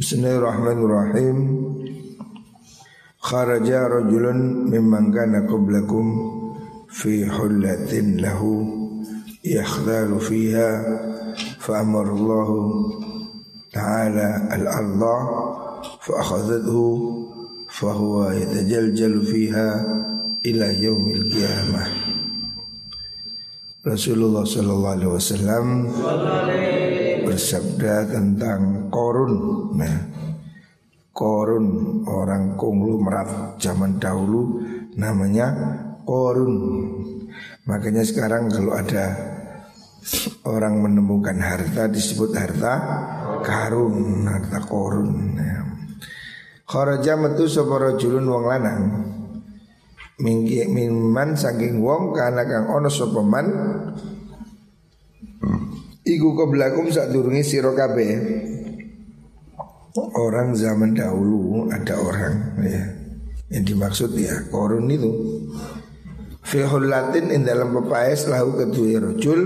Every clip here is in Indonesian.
Bismillahirrahmanirrahim. Kharaja rajulun mimman kana qablakum fi hullatin lahu yakhdalu fiha fa ta'ala al-ardha fa akhadhathu fa yatajaljalu fiha ila yaumil qiyamah. Rasulullah sallallahu alaihi wasallam bersabda tentang korun. Nah, korun orang konglomerat zaman dahulu namanya korun. Makanya sekarang kalau ada orang menemukan harta disebut harta karun, harta korun. Nah. Kharaja metu sapa rajulun wong lanang. Minggi minman saking wong kana kang ono sapa man Iku kebelakum saat durungi siro kabeh. Orang zaman dahulu ada orang ya Yang dimaksud ya korun itu. Fi latin in dalam pepayas lahu kedua rojul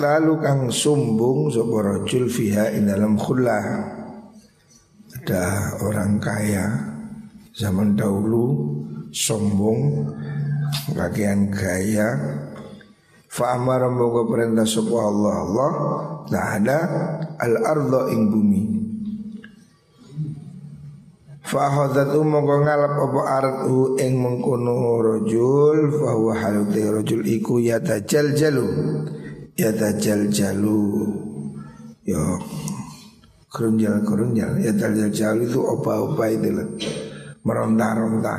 lalu kang sumbung Sopo rojul fiha in dalam khullah Ada orang kaya Zaman dahulu Sombong Bagian gaya Fa amara moga perintah sapa Allah. Allah ada al ardo ing bumi. Fa hadat moga ngalap apa ardu ing mengkono rajul fa huwa halute rajul iku ya tajal jalu ya tajal jalu yo kerunjal kerunjal ya tajal jalu itu opa-opa itu lah. Meronta-ronta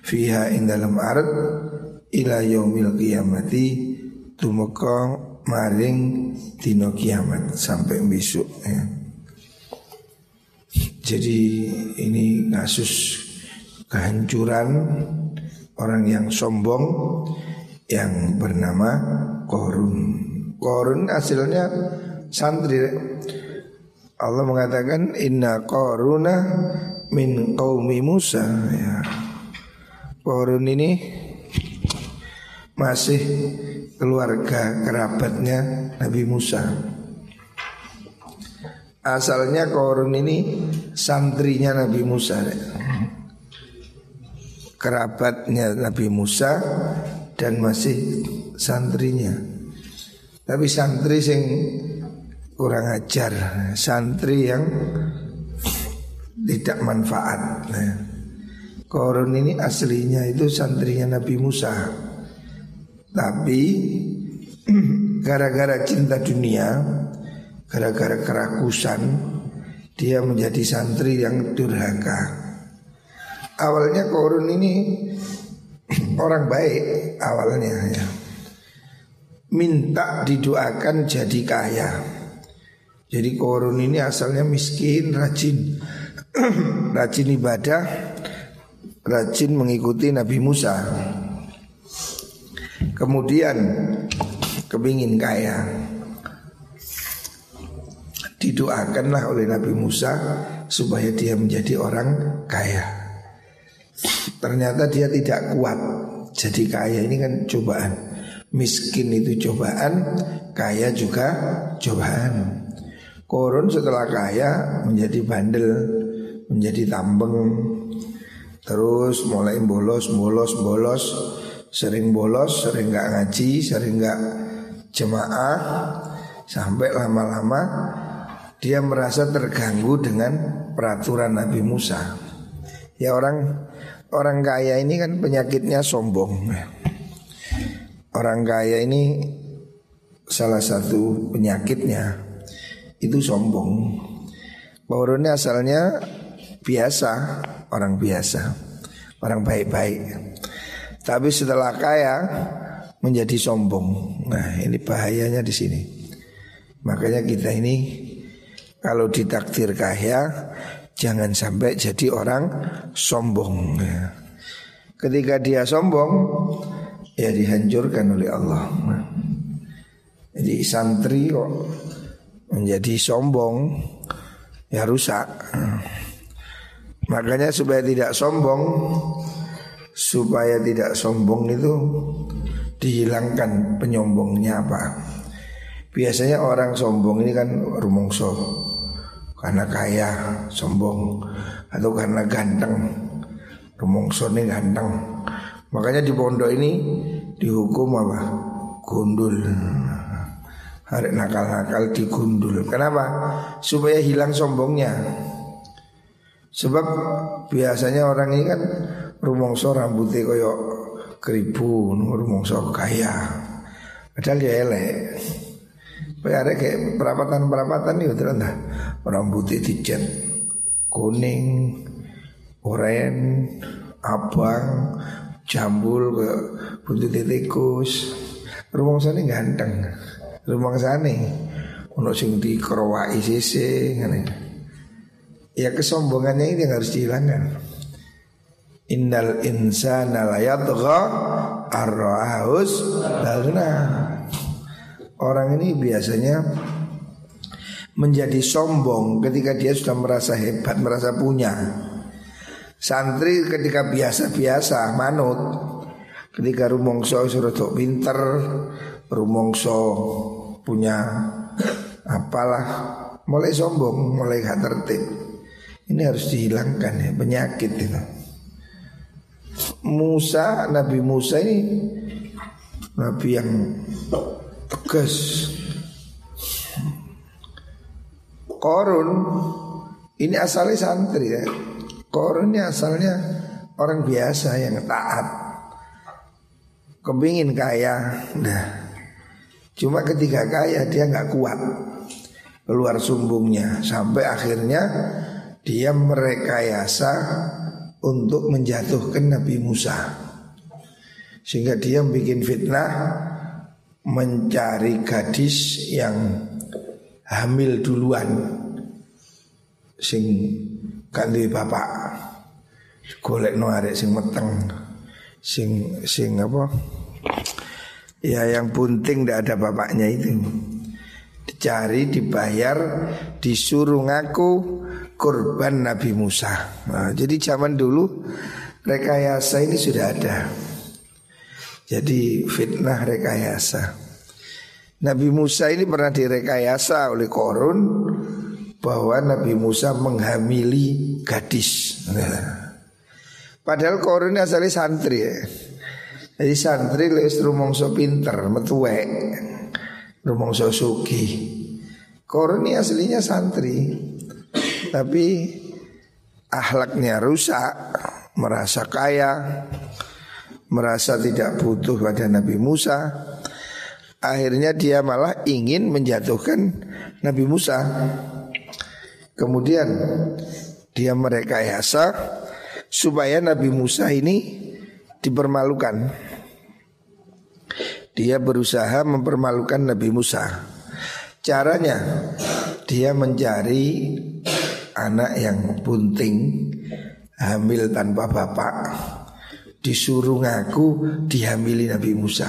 fiha ing dalam ard ila yaumil qiyamati tumeka maring dino kiamat sampai besok ya. Jadi ini kasus kehancuran orang yang sombong yang bernama Korun. Korun hasilnya santri. Allah mengatakan inna koruna min qaumi Musa ya. Korun ini masih keluarga kerabatnya Nabi Musa. Asalnya Korun ini santrinya Nabi Musa. Kerabatnya Nabi Musa dan masih santrinya. Tapi santri sing kurang ajar, santri yang tidak manfaat. Nah, Korun ini aslinya itu santrinya Nabi Musa. Tapi gara-gara cinta dunia, gara-gara kerakusan, dia menjadi santri yang durhaka. Awalnya Korun ini orang baik awalnya ya. Minta didoakan jadi kaya. Jadi Korun ini asalnya miskin, rajin, rajin ibadah, rajin mengikuti Nabi Musa. Kemudian kepingin kaya. Didoakanlah oleh Nabi Musa Supaya dia menjadi orang kaya. Ternyata dia tidak kuat. Jadi kaya ini kan cobaan. Miskin itu cobaan Kaya juga cobaan. Korun setelah kaya menjadi bandel Menjadi tambeng. Terus mulai bolos, bolos, bolos sering bolos, sering nggak ngaji, sering nggak jemaah, sampai lama-lama dia merasa terganggu dengan peraturan Nabi Musa. Ya orang orang kaya ini kan penyakitnya sombong. Orang kaya ini salah satu penyakitnya itu sombong. Bauronnya asalnya biasa, orang biasa, orang baik-baik. Tapi setelah kaya menjadi sombong. Nah, ini bahayanya di sini. Makanya kita ini kalau ditakdir kaya jangan sampai jadi orang sombong. Ketika dia sombong ya dihancurkan oleh Allah. Jadi santri kok menjadi sombong ya rusak. Makanya supaya tidak sombong supaya tidak sombong itu dihilangkan penyombongnya apa. Biasanya orang sombong ini kan rumongso karena kaya, sombong atau karena ganteng. Rumongsone ganteng. Makanya di pondok ini dihukum apa? Gundul. Hari nakal-nakal digundul. Kenapa? Supaya hilang sombongnya. Sebab biasanya orang ini kan rumongso rambutnya koyok keribu, rumongso kaya. Padahal dia elek. Ada kayak perapatan-perapatan itu ternyata orang putih dicat kuning, oren, abang, jambul ke buntut tikus. Rumah sana ganteng. Rumah sana untuk sing dikerowai sisi Ya kesombongannya ini yang harus dihilangkan. Innal insana la yatgha ar-ra'ahus Orang ini biasanya menjadi sombong ketika dia sudah merasa hebat, merasa punya. Santri ketika biasa-biasa manut, ketika rumongso sudah pinter, rumongso punya apalah, mulai sombong, mulai gak tertib. Ini harus dihilangkan ya penyakit itu. Musa, Nabi Musa ini Nabi yang tegas Korun ini asalnya santri ya. Korun ini asalnya orang biasa yang taat. Kepingin kaya, nah. Cuma ketika kaya dia nggak kuat keluar sumbungnya sampai akhirnya dia merekayasa untuk menjatuhkan Nabi Musa. Sehingga dia bikin fitnah mencari gadis yang hamil duluan. Sing kanthi bapak golek no arek sing meteng. Sing sing apa? Ya yang bunting tidak ada bapaknya itu. Dicari dibayar disuruh ngaku korban Nabi Musa nah, jadi zaman dulu rekayasa ini sudah ada jadi fitnah rekayasa. Nabi Musa ini pernah direkayasa oleh Korun bahwa Nabi Musa menghamili gadis. Padahal Korun ini asalnya santri ya. Jadi santri lewis rumongso pinter, metuwe, rumongso suki. Korun ini aslinya santri, tapi ahlaknya rusak, merasa kaya, merasa tidak butuh pada Nabi Musa. Akhirnya dia malah ingin menjatuhkan Nabi Musa. Kemudian dia merekayasa supaya Nabi Musa ini dipermalukan. Dia berusaha mempermalukan Nabi Musa. Caranya dia mencari anak yang bunting hamil tanpa bapak disuruh ngaku dihamili Nabi Musa.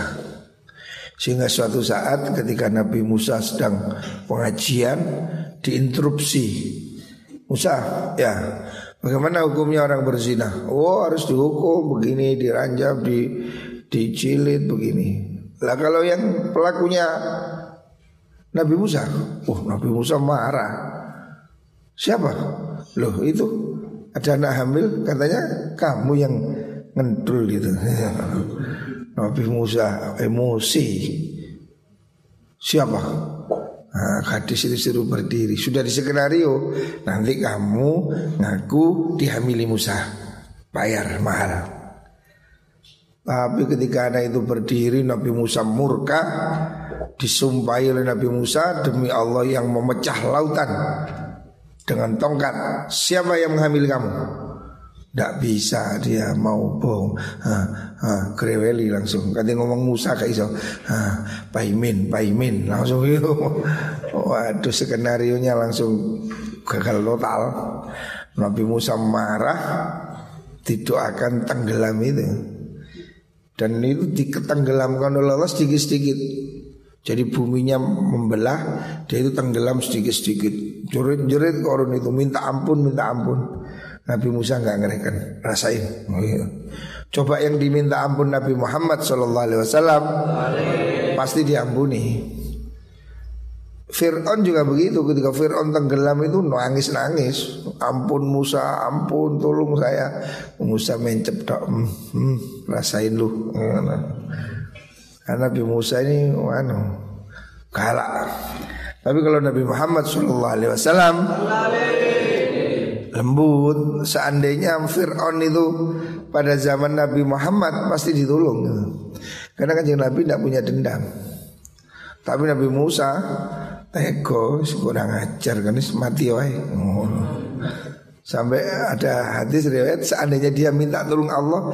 Sehingga suatu saat ketika Nabi Musa sedang pengajian diinterupsi. Musa, ya bagaimana hukumnya orang berzina? Oh harus dihukum begini, diranjam, di dicilid begini. Lah kalau yang pelakunya Nabi Musa, oh Nabi Musa marah. Siapa? Loh itu ada anak hamil katanya kamu yang ngendul gitu. Nabi Musa emosi. Siapa? Nah, gadis itu suruh berdiri. Sudah di skenario. Nanti kamu ngaku dihamili Musa. Bayar mahal. Tapi ketika anak itu berdiri Nabi Musa murka Disumpahi oleh Nabi Musa Demi Allah yang memecah lautan Dengan tongkat. Siapa yang menghamili kamu? Tidak bisa dia mau bohong. Kreweli langsung. Kata ngomong Musa kayak iso. Paimin, paimin Langsung itu Waduh skenario nya langsung gagal total. Nabi Musa marah Tidak akan tenggelam itu. Dan itu diketenggelamkan oleh Allah sedikit-sedikit jadi buminya membelah, dia itu tenggelam sedikit-sedikit. Jerit-jerit korun itu minta ampun, minta ampun. Nabi Musa nggak ngerikan, rasain. Oh, iya. Coba yang diminta ampun Nabi Muhammad Shallallahu Alaihi Wasallam pasti diampuni. Fir'aun juga begitu ketika Fir'aun tenggelam itu nangis-nangis Ampun Musa, ampun tolong saya Musa mencep hmm, hmm, Rasain lu Karena Nabi Musa ini anu, galak Tapi kalau Nabi Muhammad SAW Lembut Seandainya Fir'aun itu pada zaman Nabi Muhammad pasti ditolong Karena kan Nabi tidak punya dendam Tapi Nabi Musa Ego kurang ajar kan mati wae. Sampai ada hadis riwayat seandainya dia minta tolong Allah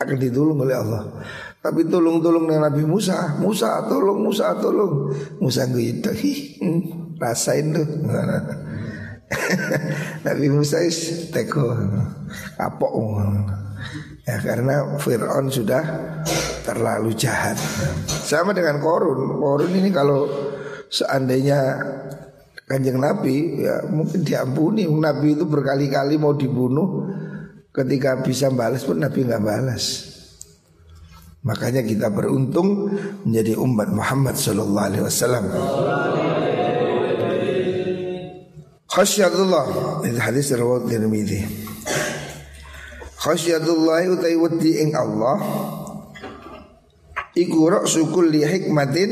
akan ditolong oleh Allah. Tapi tolong-tolong dengan Nabi Musa, Musa tolong, Musa tolong. Musa gitu, hmm, rasain tuh. Nabi Musa is teko kapok. Ya karena Fir'aun sudah terlalu jahat. Sama dengan Korun. Korun ini kalau seandainya kanjeng Nabi ya mungkin diampuni Nabi itu berkali-kali mau dibunuh ketika bisa balas pun Nabi nggak balas makanya kita beruntung menjadi umat Muhammad Sallallahu Alaihi Wasallam. Khasyatullah. Itu hadis rawat Tirmidzi. Khasyatullah utai wedi ing Allah. Iku ra'su kulli hikmatin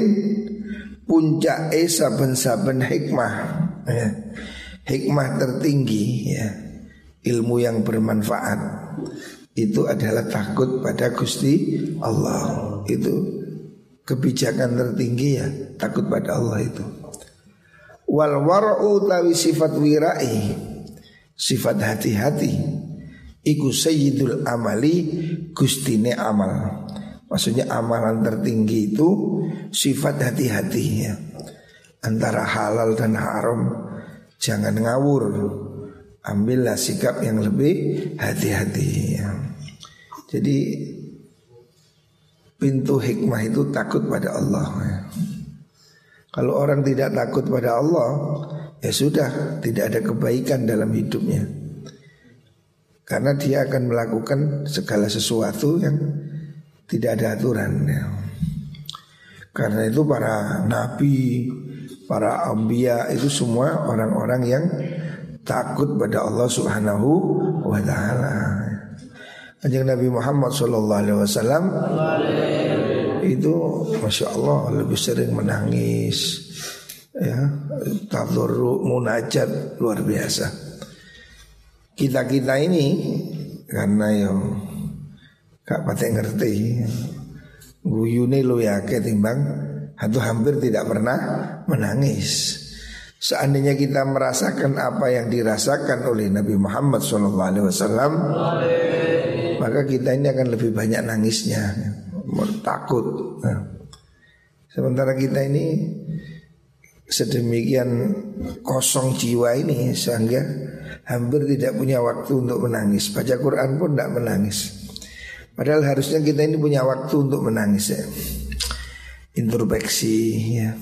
puncak saben-saben hikmah. Ya. hikmah tertinggi ya. Ilmu yang bermanfaat itu adalah takut pada Gusti Allah itu kebijakan tertinggi ya takut pada Allah itu wal wara'u tawi sifat wirai sifat hati-hati iku sayyidul amali gustine amal Maksudnya amalan tertinggi itu sifat hati-hati ya. Antara halal dan haram jangan ngawur. Ambillah sikap yang lebih hati-hati ya. Jadi pintu hikmah itu takut pada Allah ya. Kalau orang tidak takut pada Allah Ya sudah tidak ada kebaikan dalam hidupnya Karena dia akan melakukan segala sesuatu yang tidak ada aturan ya. Karena itu para nabi, para ambia itu semua orang-orang yang takut pada Allah Subhanahu wa taala. Kanjeng Nabi Muhammad sallallahu alaihi wasallam itu masya Allah lebih sering menangis ya. Tadarru munajat luar biasa. Kita kita ini karena yang Gak patek ngerti Guyune lo ya timbang Hantu hampir tidak pernah menangis. Seandainya kita merasakan apa yang dirasakan oleh Nabi Muhammad SAW Maka kita ini akan lebih banyak nangisnya Takut nah. Sementara kita ini sedemikian kosong jiwa ini Sehingga hampir tidak punya waktu untuk menangis Baca Quran pun tidak menangis Padahal harusnya kita ini punya waktu untuk menangis ya. Introspeksi ya.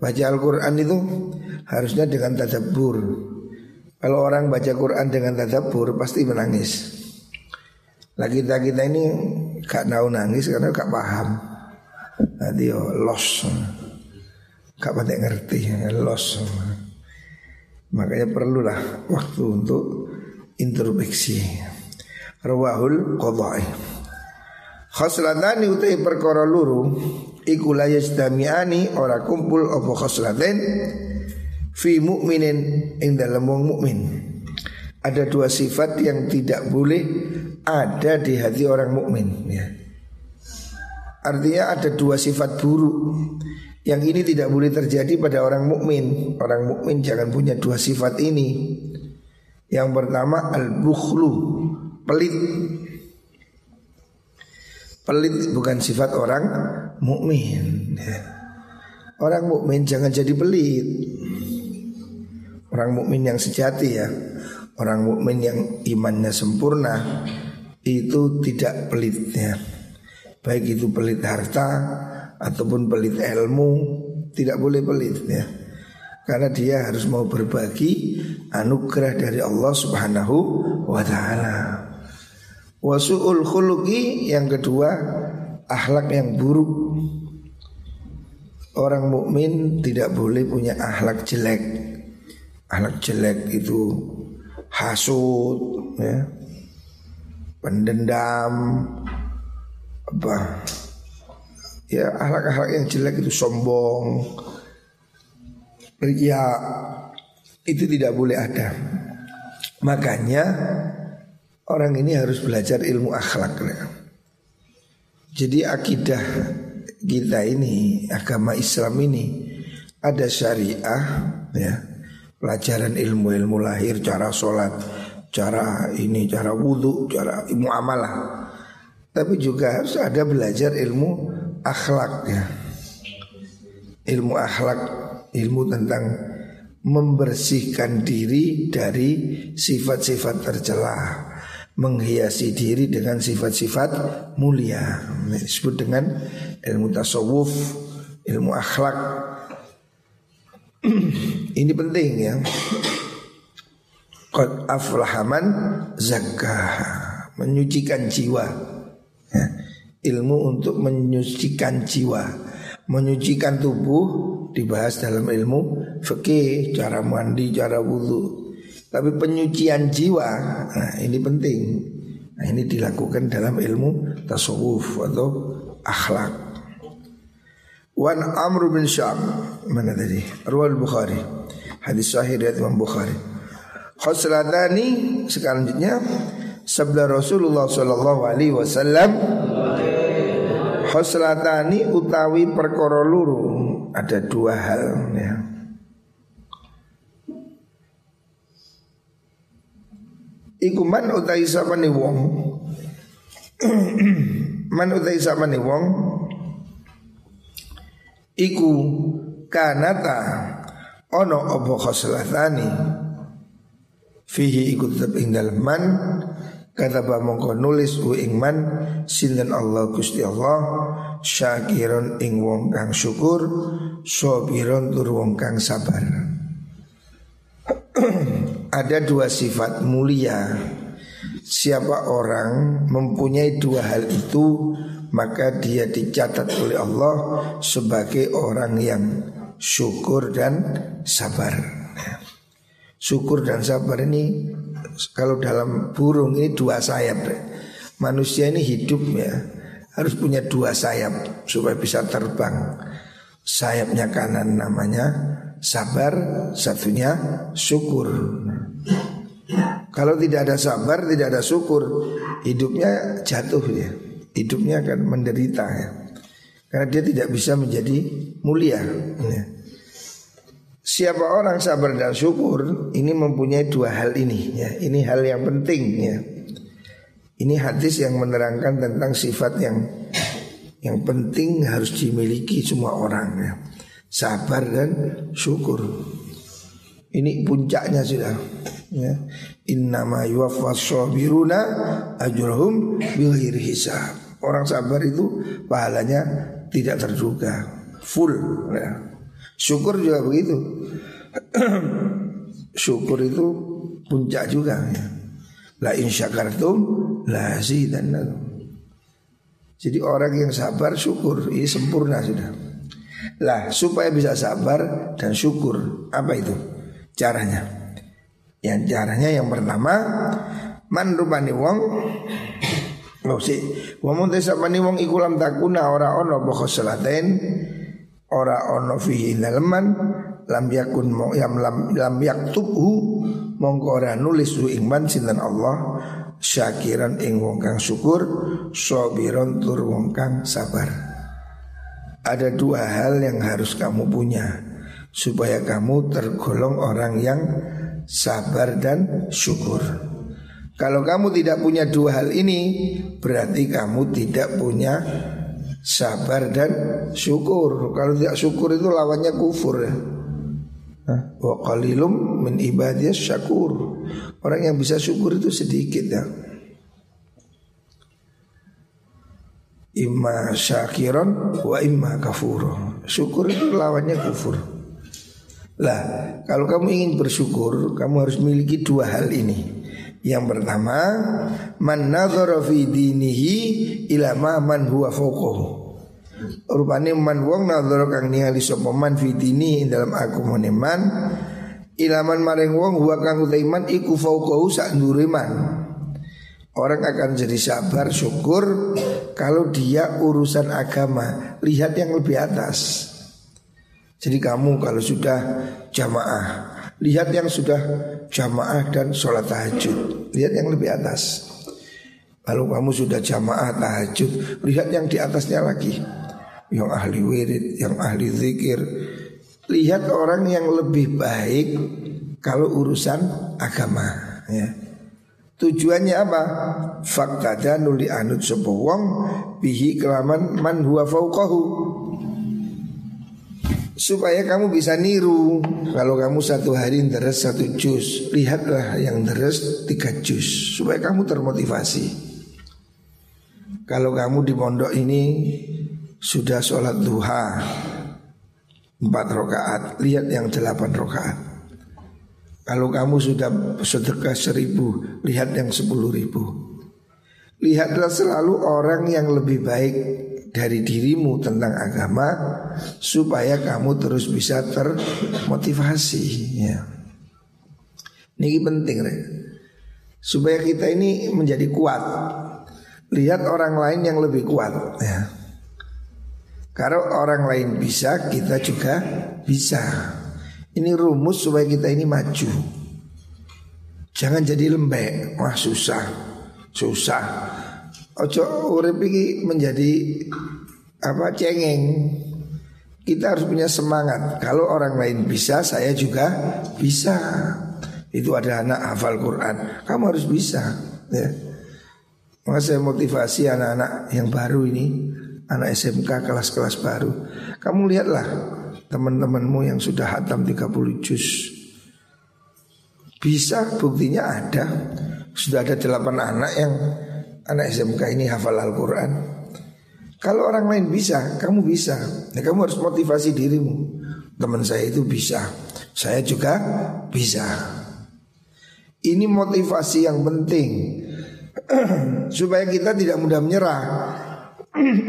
Baca Al-Quran itu harusnya dengan tadabbur. Kalau orang baca Quran dengan tadabbur pasti menangis. Lah kita kita ini gak tahu nangis karena gak paham. Nanti yo loss, gak pada ngerti, loss. Makanya perlulah waktu untuk introspeksi. Rawahul Qadai Khoslatani utai perkara luru Iku la yasdamiani ora kumpul apa khoslaten Fi mu'minin ing dalam wong mukmin. Ada dua sifat yang tidak boleh ada di hati orang mukmin ya. Artinya ada dua sifat buruk yang ini tidak boleh terjadi pada orang mukmin. Orang mukmin jangan punya dua sifat ini. Yang pertama al-bukhlu, pelit. Pelit bukan sifat orang mukmin. Ya. Orang mukmin jangan jadi pelit. Orang mukmin yang sejati ya. Orang mukmin yang imannya sempurna itu tidak pelit ya. Baik itu pelit harta ataupun pelit ilmu, tidak boleh pelit ya. Karena dia harus mau berbagi anugerah dari Allah Subhanahu wa taala. Wasu'ul khuluqi yang kedua akhlak yang buruk. orang mukmin tidak boleh punya akhlak jelek. Akhlak jelek itu hasut, ya, pendendam, apa, ya akhlak-akhlak yang jelek itu sombong, ria, itu tidak boleh ada. Makanya orang ini harus belajar ilmu akhlak. Ya. Jadi akidah kita ini agama Islam ini ada syariah ya pelajaran ilmu-ilmu lahir cara sholat cara ini cara wudhu cara ilmu amalah tapi juga harus ada belajar ilmu akhlak ya. Ilmu akhlak ilmu tentang membersihkan diri dari sifat-sifat tercela menghiasi diri dengan sifat-sifat mulia. Disebut dengan ilmu tasawuf ilmu akhlak. Ini penting ya Qad aflahaman zakah menyucikan jiwa ya. ilmu untuk menyucikan jiwa menyucikan tubuh dibahas dalam ilmu fikih cara mandi cara wudhu tapi penyucian jiwa, nah ini penting. Nah ini dilakukan dalam ilmu tasawuf atau akhlak. Wan Amr bin Syam mana tadi? Ruwal Bukhari. Hadis sahih dari Imam Bukhari. Khoslatani selanjutnya sabda Rasulullah sallallahu alaihi wasallam Khoslatani utawi perkara luru. Ada dua hal ya. Iku man utai sapane wong? Man utai sapane wong? Iku kanata ono obo khoslatani Fihi iku tetap ing dalem man. Kata mongko nulis u ing man. Sinten Allah Gusti Allah. Syakiron ing wong kang syukur. Sobiron tur wong kang sabar. Ada dua sifat mulia. Siapa orang mempunyai dua hal itu, maka dia dicatat oleh Allah sebagai orang yang syukur dan sabar. Syukur dan sabar ini kalau dalam burung ini dua sayap. Manusia ini hidup ya harus punya dua sayap supaya bisa terbang. Sayapnya kanan namanya sabar, satunya syukur. Kalau tidak ada sabar, tidak ada syukur, hidupnya jatuh ya. Hidupnya akan menderita ya. Karena dia tidak bisa menjadi mulia. Ya. Siapa orang sabar dan syukur ini mempunyai dua hal ini ya. Ini hal yang penting ya. Ini hadis yang menerangkan tentang sifat yang yang penting harus dimiliki semua orang ya. Sabar dan syukur. Ini puncaknya sudah ya. Innama yuwaffas sabiruna ajrahum bighairi hisab. Orang sabar itu pahalanya tidak terduga, full ya. Syukur juga begitu. Syukur itu puncak juga ya. La syakartum la zidannakum. Jadi orang yang sabar syukur ini sempurna sudah. Lah supaya bisa sabar dan syukur apa itu? caranya. Yang caranya yang pertama man rupani wong Loh sih, desa mani wong iku lam takuna ora ono boko selaten ora ono fihi daleman lam yakun mo yam lam lam yaktubhu mongko ora nulis hu ingman sinten Allah syakiran ing wong kang syukur sabiron tur wong kang sabar. Ada dua hal yang harus kamu punya supaya kamu tergolong orang yang sabar dan syukur. Kalau kamu tidak punya dua hal ini, berarti kamu tidak punya sabar dan syukur. Kalau tidak syukur itu lawannya kufur ya. Wa qalilum min syakur. Orang yang bisa syukur itu sedikit ya. Imma syakiron wa imma kafuro. Syukur itu lawannya kufur. Lah, kalau kamu ingin bersyukur, kamu harus miliki dua hal ini. Yang pertama, man nazara fi dinihi ila ma man huwa fawqahu. Rupane man wong nadhara kang ningali sapa man fitini dalam agama man ilaman maring wong huwa kang utaiman iku fauqahu sak man. Orang akan jadi sabar syukur kalau dia urusan agama lihat yang lebih atas. Jadi kamu kalau sudah jamaah lihat yang sudah jamaah dan sholat tahajud lihat yang lebih atas. Kalau kamu sudah jamaah tahajud lihat yang di atasnya lagi yang ahli wirid, yang ahli zikir. Lihat orang yang lebih baik kalau urusan agama ya. Tujuannya apa? Fakta dan nuli anut wong bihi kelaman man huwa fauqahu. Supaya kamu bisa niru Kalau kamu satu hari deres satu jus Lihatlah yang deres tiga jus Supaya kamu termotivasi Kalau kamu di pondok ini sudah sholat duha empat rakaat, lihat yang delapan rakaat. Kalau kamu sudah sedekah seribu, lihat yang sepuluh ribu. Lihatlah selalu orang yang lebih baik dari dirimu tentang agama supaya kamu terus bisa termotivasi. Ya. Ini penting, re. supaya kita ini menjadi kuat. Lihat orang lain yang lebih kuat. Ya. Kalau orang lain bisa, kita juga bisa. Ini rumus supaya kita ini maju. Jangan jadi lembek, wah susah, susah. Ojo urip ini menjadi apa cengeng. Kita harus punya semangat. Kalau orang lain bisa, saya juga bisa. Itu ada anak hafal Quran, kamu harus bisa. Ya. Maka saya motivasi anak-anak yang baru ini anak SMK kelas-kelas baru. Kamu lihatlah teman-temanmu yang sudah hatam 30 juz. Bisa buktinya ada. Sudah ada delapan anak yang anak SMK ini hafal Al-Quran. Kalau orang lain bisa, kamu bisa. Nah, kamu harus motivasi dirimu. Teman saya itu bisa, saya juga bisa. Ini motivasi yang penting supaya kita tidak mudah menyerah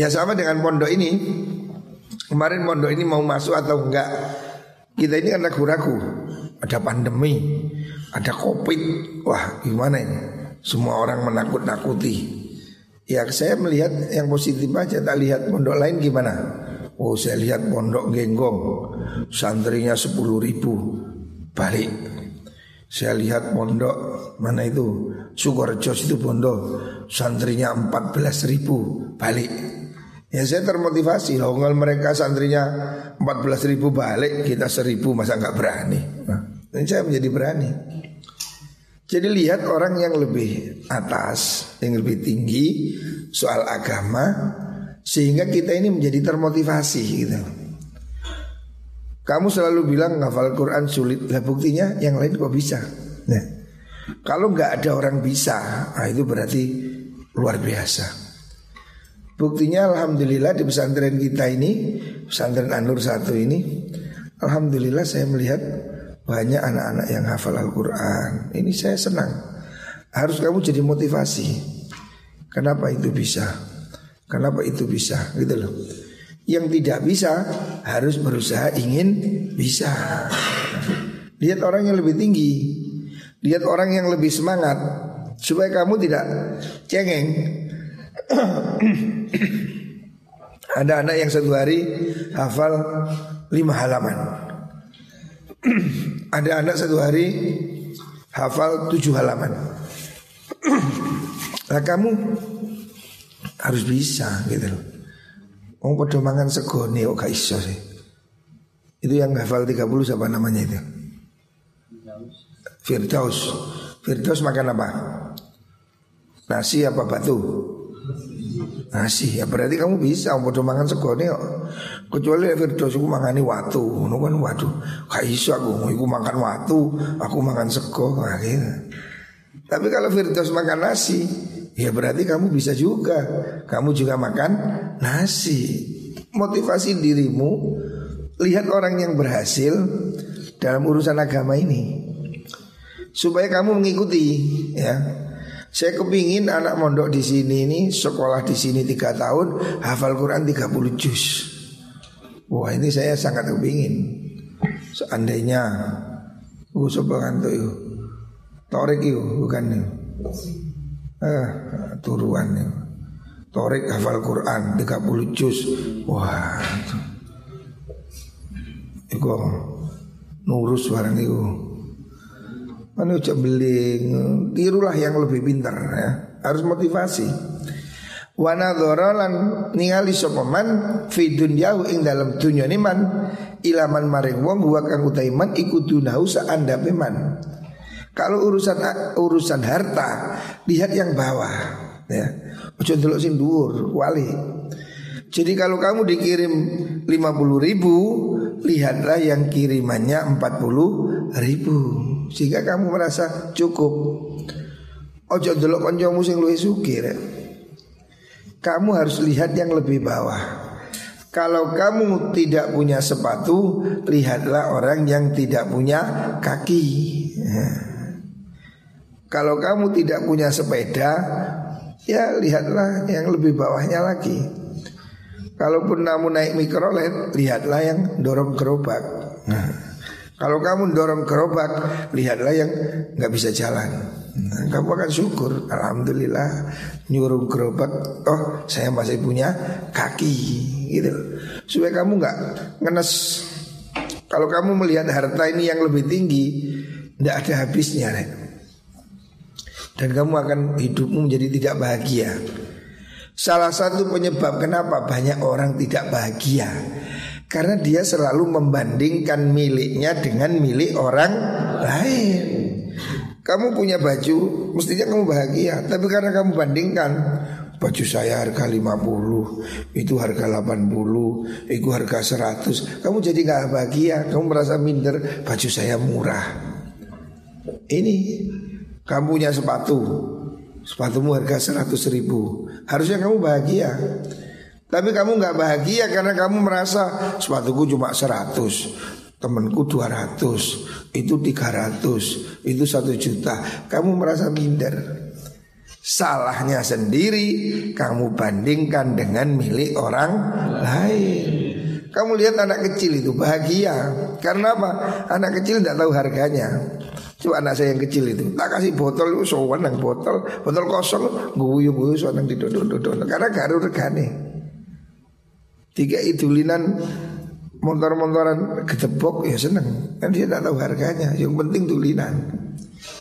ya sama dengan pondok ini. Kemarin pondok ini mau masuk atau enggak? Kita ini kan ragu-ragu. Ada pandemi, ada covid. Wah, gimana ini? Semua orang menakut-nakuti. Ya saya melihat yang positif aja. Tak lihat pondok lain gimana? Oh saya lihat pondok genggong Santrinya sepuluh ribu Balik Saya lihat pondok Mana itu Sukorejo itu bondo santrinya 14 ribu balik. Ya saya termotivasi loh kalau mereka santrinya 14 ribu balik kita seribu masa nggak berani. Nah, ini saya menjadi berani. Jadi lihat orang yang lebih atas, yang lebih tinggi soal agama sehingga kita ini menjadi termotivasi gitu. Kamu selalu bilang ngafal Quran sulit, lah buktinya yang lain kok bisa. Nah, kalau nggak ada orang bisa, nah itu berarti luar biasa. Buktinya Alhamdulillah di pesantren kita ini Pesantren Anur satu ini Alhamdulillah saya melihat banyak anak-anak yang hafal Al-Quran Ini saya senang Harus kamu jadi motivasi Kenapa itu bisa? Kenapa itu bisa? Gitu loh Yang tidak bisa harus berusaha ingin bisa Lihat orang yang lebih tinggi Lihat orang yang lebih semangat supaya kamu tidak cengeng. Ada anak yang satu hari hafal lima halaman. Ada anak satu hari hafal tujuh halaman. nah kamu harus bisa gitu loh. Mau pada mangan sego iso sih. Itu yang hafal 30 siapa namanya itu? Firdaus. Firdaus makan apa? Nasi apa batu? Nasi ya berarti kamu bisa bodoh makan segone kok. Kecuali Firdaus aku mangani watu, ngono kan waduh. Gak iso aku, aku makan watu, aku makan sego nah, gitu. Tapi kalau Firdaus makan nasi, ya berarti kamu bisa juga. Kamu juga makan nasi. Motivasi dirimu lihat orang yang berhasil dalam urusan agama ini supaya kamu mengikuti ya. Saya kepingin anak mondok di sini ini sekolah di sini tiga tahun hafal Quran 30 juz. Wah ini saya sangat kepingin. Seandainya, gue coba tuh yuk, torek yuk bukan nih. Eh, turuan nih. Torek hafal Quran 30 juz. Wah. Iku nurus barang itu. Mana ucap beling, tirulah yang lebih pintar ya. Harus motivasi. Wana lan ningali sopaman fi dunyahu ing dalam dunia ini man ilaman maring wong huwa kang utaiman iku dunahu anda man. Kalau urusan urusan harta lihat yang bawah ya. Ojo delok sing dhuwur, wali. Jadi kalau kamu dikirim 50 ribu Lihatlah yang kirimannya 40 ribu Sehingga kamu merasa cukup Ojo delok koncomu sing luwih sugih Kamu harus lihat yang lebih bawah kalau kamu tidak punya sepatu, lihatlah orang yang tidak punya kaki. Kalau kamu tidak punya sepeda, ya lihatlah yang lebih bawahnya lagi. Kalaupun kamu naik mikrolet, lihatlah yang dorong gerobak. Nah, kalau kamu dorong gerobak, lihatlah yang nggak bisa jalan. Nah, kamu akan syukur, alhamdulillah nyuruh gerobak. Oh, saya masih punya kaki, gitu. Supaya kamu nggak ngenes. Kalau kamu melihat harta ini yang lebih tinggi, tidak ada habisnya, nek. Dan kamu akan hidupmu menjadi tidak bahagia. Salah satu penyebab kenapa banyak orang tidak bahagia Karena dia selalu membandingkan miliknya dengan milik orang lain. Kamu punya baju, mestinya kamu bahagia. Tapi karena kamu bandingkan Baju saya harga 50 Itu harga 80 Itu harga 100 Kamu jadi gak bahagia Kamu merasa minder Baju saya murah. Ini Kamu punya sepatu. Sepatumu harga 100 ribu. Harusnya kamu bahagia Tapi kamu nggak bahagia karena kamu merasa Sepatuku cuma 100 Temenku 200 Itu 300 Itu 1 juta. Kamu merasa minder. Salahnya sendiri Kamu bandingkan dengan milik orang lain. Kamu lihat anak kecil itu bahagia. Karena apa? Anak kecil tidak tahu harganya. Coba anak saya yang kecil itu Tak kasih botol itu sowan nang botol. Botol kosong Guyu guyu sowan nang didodon-dodon Karena garu regane Tiga idulinan Motor-motoran ketepok ya seneng. Kan dia tak tahu harganya. Yang penting tulinan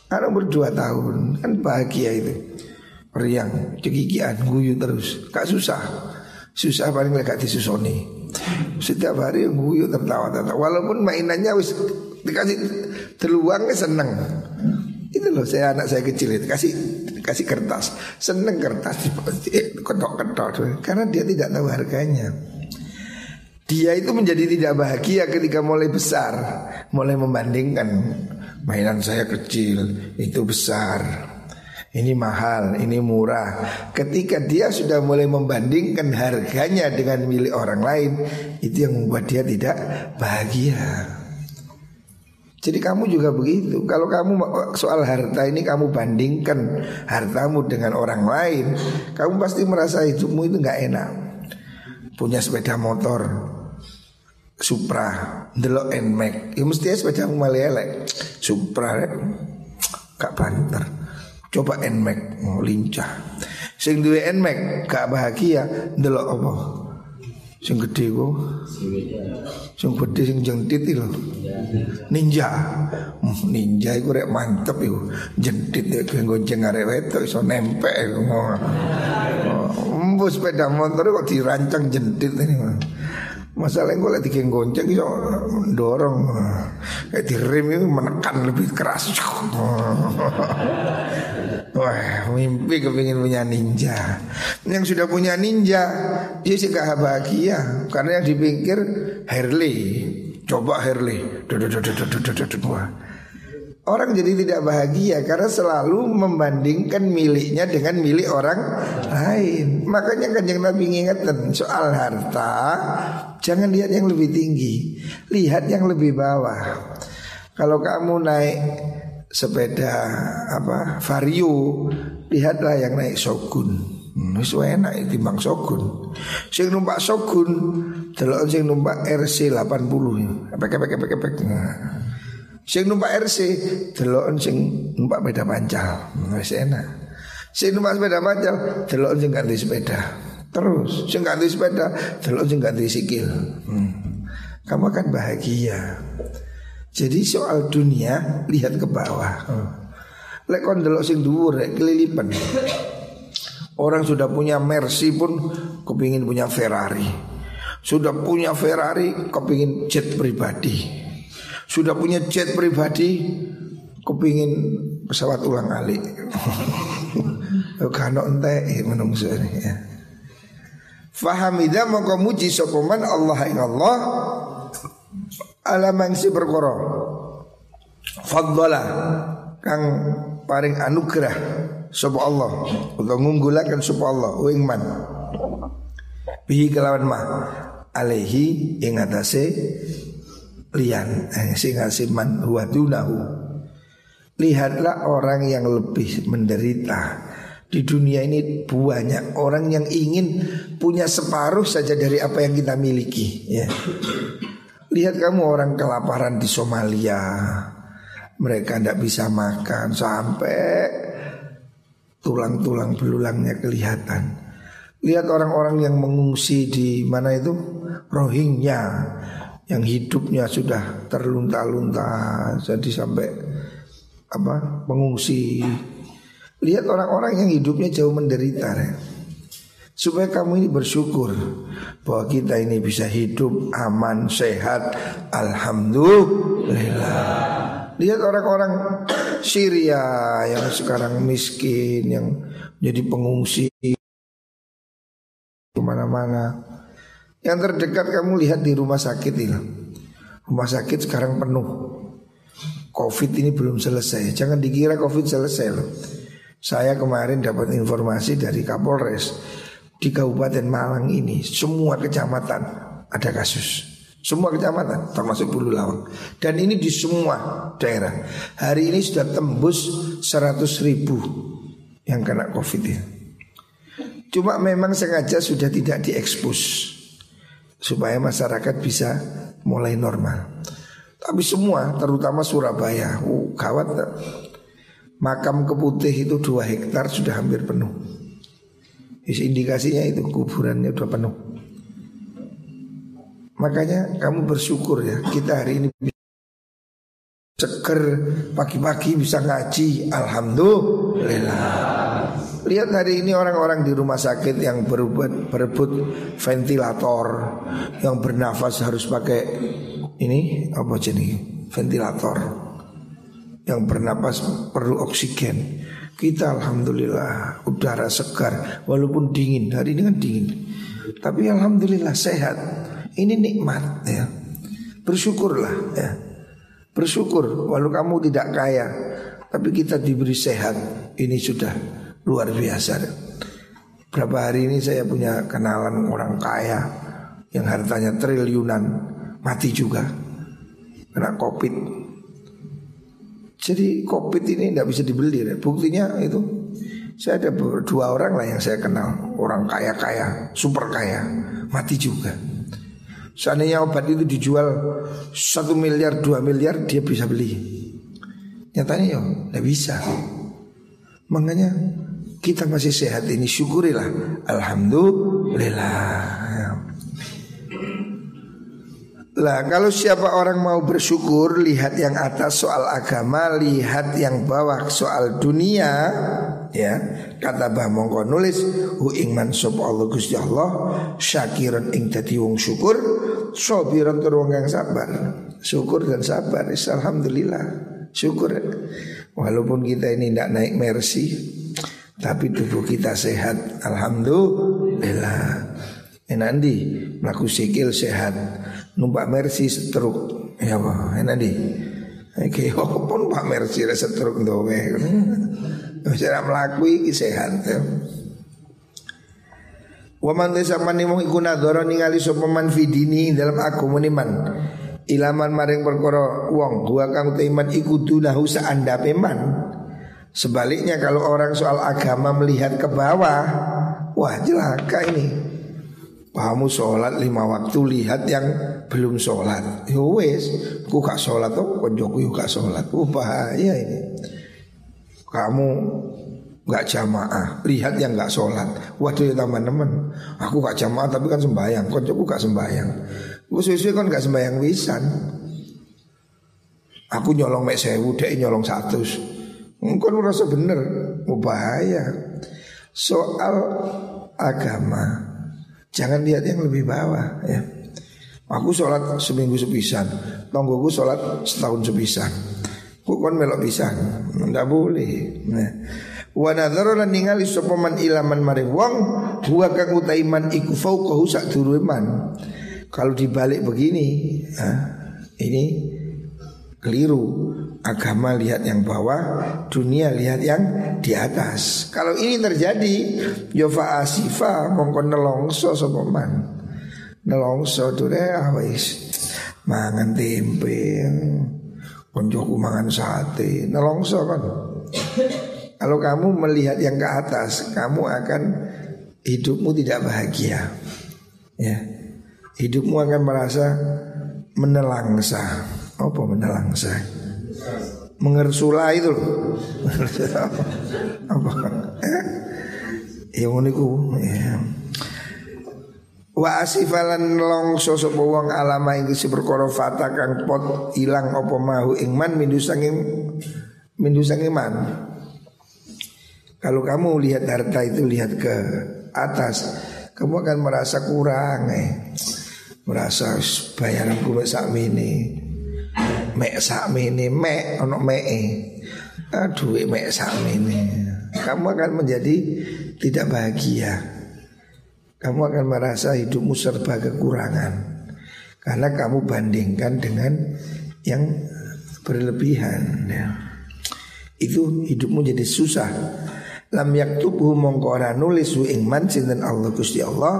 Anak berdua tahun Kan bahagia itu. Riang, cekikian, guyu terus. Gak susah. Susah paling gak disusoni. Setiap hari guyu tertawa-tertawa Walaupun mainannya wis dikasih terluangnya seneng. Itu loh saya anak saya kecil itu. Kasih kasih kertas. Seneng kertas ketok ketok karena dia tidak tahu harganya dia itu menjadi tidak bahagia ketika mulai besar mulai membandingkan mainan saya kecil itu besar ini mahal, ini murah. Ketika dia sudah mulai membandingkan harganya dengan milik orang lain, itu yang membuat dia tidak bahagia. Jadi kamu juga begitu. Kalau kamu soal harta ini kamu bandingkan hartamu dengan orang lain, kamu pasti merasa hidupmu itu nggak enak. Punya sepeda motor, Supra, Delok Nmax, ya mestinya sepeda malah elek. Supra, gak banter. Coba Nmax, mau lincah. Sing duwe Nmax gak bahagia, Delok apa? Sing gede kok. Sing gede sing jentit itu Ninja. Hmm, ninja iku rek mantep iku. Jentit ya gonceng arek wedok iso nempel iku. Oh, sepeda motor kok dirancang jentit ini. Masalahnya gue lagi gonceng iso dorong Kayak direm itu menekan lebih keras. Wah mimpi kepingin punya ninja. Yang sudah punya ninja Dia sih gak bahagia. Karena yang dipikir Harley. Coba Harley. Wah Orang jadi tidak bahagia karena selalu membandingkan miliknya dengan milik orang lain. Makanya kan yang Nabi ingatkan soal harta, jangan lihat yang lebih tinggi, lihat yang lebih bawah. Kalau kamu naik sepeda apa vario lihatlah yang naik Shogun hmm, wis enak timbang Shogun sing numpak Shogun delok sing numpak RC 80 epek epek epek epek nah. Sing numpak RC delok sing numpak sepeda pancal wis enak sing numpak sepeda pancal delok sing ganti sepeda terus sing ganti sepeda delok sing ganti sikil hmm. kamu akan bahagia jadi soal dunia lihat ke bawah. Hmm. Lek kon delok sing dhuwur kelilipan. Orang sudah punya Mercy pun kepingin punya Ferrari. Sudah punya Ferrari kepingin jet pribadi. Sudah punya jet pribadi kepingin pesawat ulang alik. Kano ente menungso ini ya. Fahamida mongko muji sokoman Allah ing Allah. Ala mangsi perkara. Faddala kang paring anugerah sapa Allah. Utawa ngunggulaken sapa Allah ing man. Bihi kelawan mah alaihi ing atase lian eh, sing man huwa dunahu. Lihatlah orang yang lebih menderita. Di dunia ini banyak orang yang ingin punya separuh saja dari apa yang kita miliki ya. Lihat kamu orang kelaparan di Somalia. Mereka tidak bisa makan Sampai tulang-tulang belulangnya kelihatan. Lihat orang-orang yang mengungsi di mana itu? Rohingya Yang hidupnya sudah terlunta-lunta Jadi sampai apa mengungsi Lihat orang-orang yang hidupnya jauh menderita ya. Supaya kamu ini bersyukur bahwa kita ini bisa hidup aman, sehat, alhamdulillah. Lihat orang-orang Syria yang sekarang miskin, yang jadi pengungsi ke mana-mana. Yang terdekat kamu lihat di rumah sakit ini. Rumah sakit sekarang penuh. Covid ini belum selesai. Jangan dikira Covid selesai loh. Saya kemarin dapat informasi dari Kapolres di Kabupaten Malang ini semua kecamatan ada kasus. Semua kecamatan termasuk Bulu Lawang Dan ini di semua daerah Hari ini sudah tembus 100 ribu yang kena covid ya. Cuma memang sengaja sudah tidak diekspos Supaya masyarakat bisa mulai normal. Tapi semua terutama Surabaya uh, Gawat Makam keputih itu 2 hektar sudah hampir penuh. Indikasinya itu kuburannya udah penuh. Makanya kamu bersyukur ya kita hari ini seger pagi-pagi bisa ngaji alhamdulillah lihat hari ini orang-orang di rumah sakit yang berebut berebut ventilator yang bernafas harus pakai ini apa jenis ventilator yang bernapas perlu oksigen kita alhamdulillah udara segar walaupun dingin. Hari ini kan dingin. Tapi alhamdulillah sehat. Ini nikmat ya. Bersyukurlah ya. Bersyukur walau kamu tidak kaya tapi kita diberi sehat. Ini sudah luar biasa. Berapa hari ini saya punya kenalan orang kaya yang hartanya triliunan mati juga kena covid jadi covid ini tidak bisa dibeli ya. Buktinya itu saya ada dua orang lah yang saya kenal Orang kaya-kaya, super kaya Mati juga Seandainya obat itu dijual satu miliar, dua miliar Dia bisa beli. Nyatanya ya tidak bisa. Makanya kita masih sehat ini syukurilah. Alhamdulillah. Lah kalau siapa orang mau bersyukur lihat yang atas soal agama, lihat yang bawah soal dunia, ya kata Bah Mongko nulis hu ingman sop Allah Gusti Allah syakiran ing dadi wong syukur, sobiran tur wong yang sabar. Syukur dan sabar, alhamdulillah. Syukur walaupun kita ini tidak naik mercy, tapi tubuh kita sehat, alhamdulillah. Enandi melaku sikil sehat numpak mercy setruk ya apa enak di Oke, oh, pun Pak Mercy rasa truk dowe. Bisa melaku iki sehat. Ya. Wa man desa man wong iku nadhara ningali sapa man fidini dalam aku man. Ilaman maring perkara wong gua kang iman iku dunahu anda peman sebaliknya kalau orang soal agama melihat ke bawah wah jelaka ini. Kamu sholat lima waktu lihat yang belum sholat. Ya wes aku gak sholat tuh konjoku gak sholat. Oh bahaya ini. Kamu nggak jamaah. Lihat yang nggak sholat. Waduh ya teman-teman aku gak jamaah tapi kan sembahyang. Koncoku gak sembahyang. Gue sesuai kan gak sembahyang wisan aku nyolong mek sewu dek nyolong satu Mungkin merasa bener. Mau bahaya. Soal agama. Jangan lihat yang lebih bawah ya. Aku sholat seminggu sepisan. Tonggoku sholat setahun sepisan. Kok kon melok pisan? Ndak boleh nah Wa nadhara lan ningali sapa man ilaman maring wong huwa kang utaiman iku fauqahu sak man. Kalau dibalik begini, nah, ini keliru. Agama lihat yang bawah, dunia lihat yang di atas. Kalau ini terjadi, yofa asifa mongko nelongso sapa man. Nelongso dure awis. Mangan tempe. Konjoku mangan sate, nelongso kan. Kalau kamu melihat yang ke atas, kamu akan hidupmu tidak bahagia. Ya. Hidupmu akan merasa menelangsa. Apa menelangsa? Mengersula itu Apa? Eh? Ya uniku ya. Wa asifalan longso sapa wong alama ing si perkara fata kang pot ilang apa mahu ingman mindu sanging mindu sanging man. Kalau kamu lihat harta itu lihat ke atas, kamu akan merasa kurang eh. Merasa bayaranku mek sak mini. Mek sak mini, mek ono mek. Aduh, mek sak mini. Kamu akan menjadi tidak bahagia. Kamu akan merasa hidupmu serba kekurangan. Karena kamu bandingkan dengan yang berlebihan ya. Itu hidupmu jadi susah lam yaktubuhu mongko ora nulis ing ingman sinten Allah Gusti Allah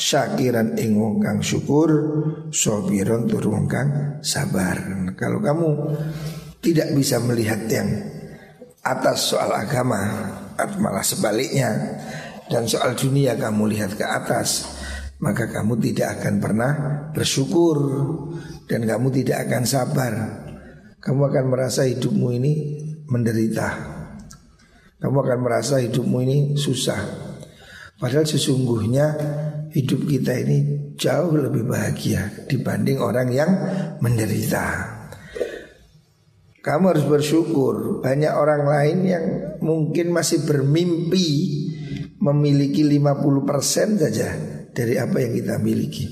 syakiran ing wong kang syukur sabiron tur wong kang sabar. Kalau kamu tidak bisa melihat yang atas soal agama malah sebaliknya dan soal dunia kamu lihat ke atas maka kamu tidak akan pernah bersyukur dan kamu tidak akan sabar. Kamu akan merasa hidupmu ini menderita kamu akan merasa hidupmu ini susah. Padahal sesungguhnya hidup kita ini jauh lebih bahagia dibanding orang yang menderita. Kamu harus bersyukur banyak orang lain yang mungkin masih bermimpi memiliki 50% saja dari apa yang kita miliki.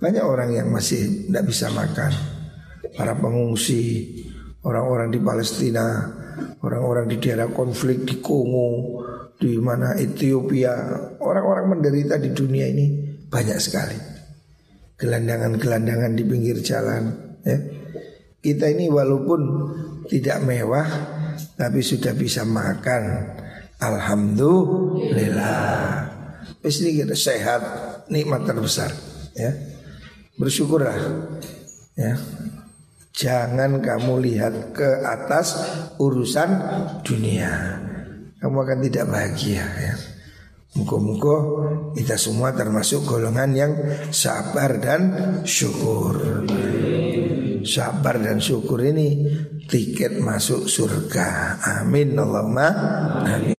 Banyak orang yang masih tidak bisa makan. Para pengungsi, orang-orang di Palestina, orang-orang di daerah konflik di Kongo, di mana Ethiopia, orang-orang menderita di dunia ini banyak sekali. Gelandangan-gelandangan di pinggir jalan, ya. Kita ini walaupun tidak mewah tapi sudah bisa makan. Alhamdulillah. Ini kita sehat, nikmat terbesar, ya. Bersyukurlah. Ya. Jangan kamu lihat ke atas urusan dunia. Kamu akan tidak bahagia ya. Muka-muka kita semua termasuk golongan yang sabar dan syukur. Sabar dan syukur ini tiket masuk surga. Amin Allahumma amin